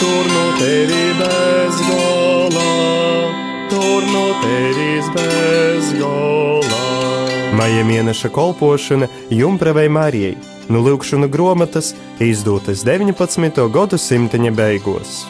tur no tevi bez gola, tur no tevis bez gola. Maija mēneša kolpošana Jumpravai Marijai no Lūkšana grāmatas izdotas 19. gadsimta beigās.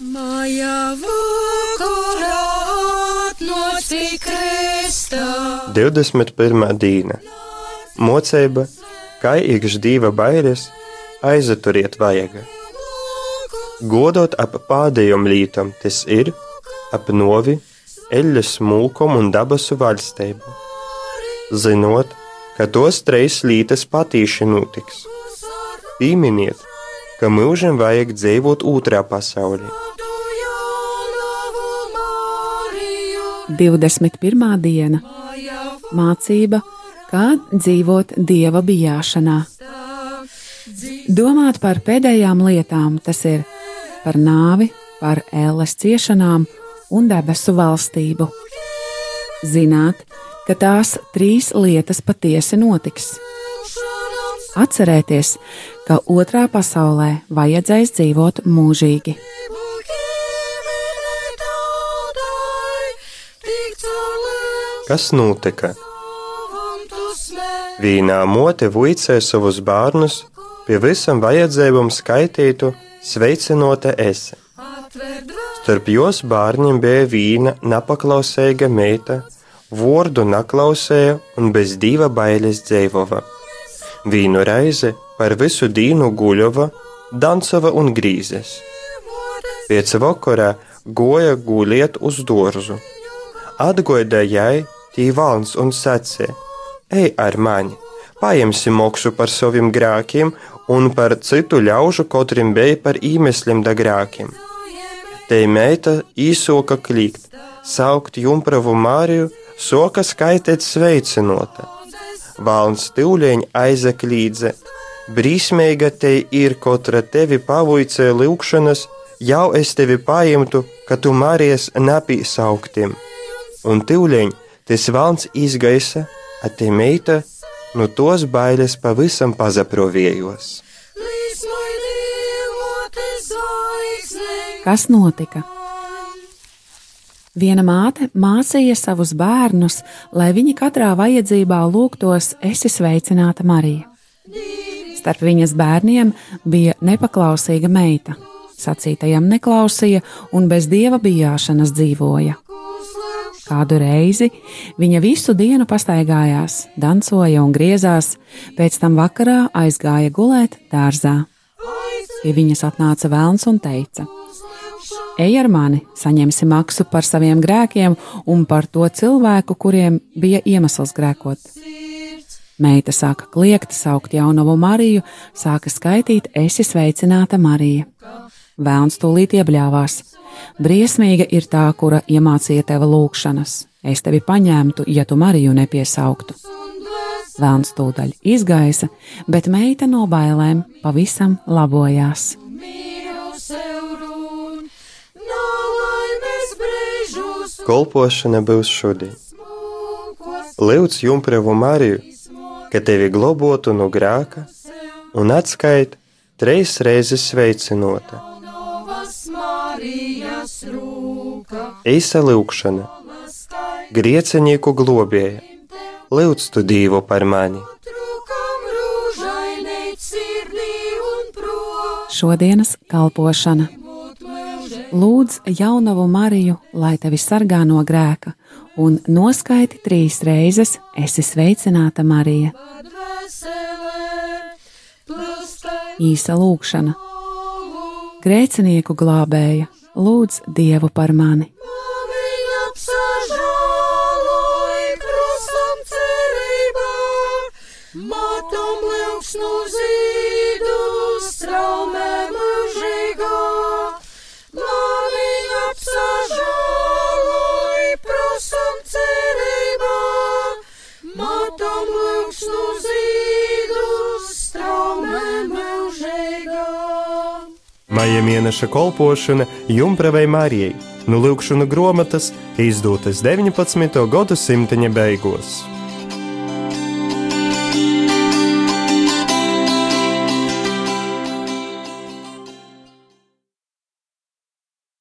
Maja vakarā atnāci kristā. 21. dīna Mocība, kā ikš dieva bailes, aizaturiet vajaga. Godot ap pādējām lītām, tas ir ap novi, eļļas mūkumu un dabasu valstību. Zinot, ka tos treis lītas patīši notiks. Pīminiet, ka mūžam vajag dzīvot otrā pasaulē. 21. diena mācība, kā dzīvot dieva bijāšanā. Domāt par pēdējām lietām, tas ir par nāvi, par ēles ciešanām un debesu valstību. Zināt, ka tās trīs lietas patiesi notiks. Atcerēties, ka otrā pasaulē vajadzēs dzīvot mūžīgi. Kas notika? Vīnā mote vuicē savus bērnus, pie visam vajadzībām skaitītu sveicinota ese. Starp jos bērniem bija vīna nepaklausīga meita, vārdu naklausēja un bez dieva bailes dzīvova. Vīnu reizi par visu dīnu guļova, dancova un grīzes. Pēc vakarā goja guliet uz dārzu. Atgoida jai tī valns un sacīja: Ej ar mani, paņemsim moksu par saviem grēkiem, un par citu ļaužu katram bija par īmesliem da grēkiem. Te meita īsoka klikt, saukt jumpravu Māriju, soka skaitēt sveicinota. Valns tīvļieņa aizaklīdze, brīsmīga te ir kotra tevi pavuicē lūkšanas, jau es tevi paimtu, ka tu Marijas napīsauktiem. Un tīvļieņ, tas valns izgaisa, a te meita no tos bailes pavisam pazaprovējos. Kas notika? Viena māte mācīja savus bērnus, lai viņi katrā vajadzībā lūgtos, esi sveicināta Marija. Starp viņas bērniem bija nepaklausīga meita. Sacītajam neklausīja un bez dieva bijāšanas dzīvoja. Kādu reizi viņa visu dienu pastaigājās, dancoja un griezās, pēc tam vakarā aizgāja gulēt dārzā. Pie viņas atnāca vēlns un teica: Ej ar mani, saņemsi maksu par saviem grēkiem un par to cilvēku, kuriem bija iemesls grēkot. Meita sāka kliegt, saukt jaunavu Mariju, sāka skaitīt, esi sveicināta Marija. Vēlns tūlīt iebļāvās. Briesmīga ir tā, kura iemācīja tev lūgšanas. Es tevi paņemtu, ja tu Mariju nepiesauktu. Vēlns tūdaļ izgaisa, bet meita no bailēm pavisam labojās. Kolpošana būs šodien. Lūdz Jumpravu Mariju, ka tevi globotu no grāka un atskait treis reizes sveicinota. Eisa lūkšana, griecinīku globēja, lūdz tu dievu par mani. Šodienas kalpošana. Lūdz jaunavu Mariju, lai tevi sargā no grēka, un noskaiti trīs reizes, esi sveicināta Marija. Īsa lūkšana. Grēcinieku glābēja, lūdz Dievu par mani. Maija mēneša kolpošana Jumpravai Marijai no lūkšanu grāmatas izdotas 19. gadsimta beigās.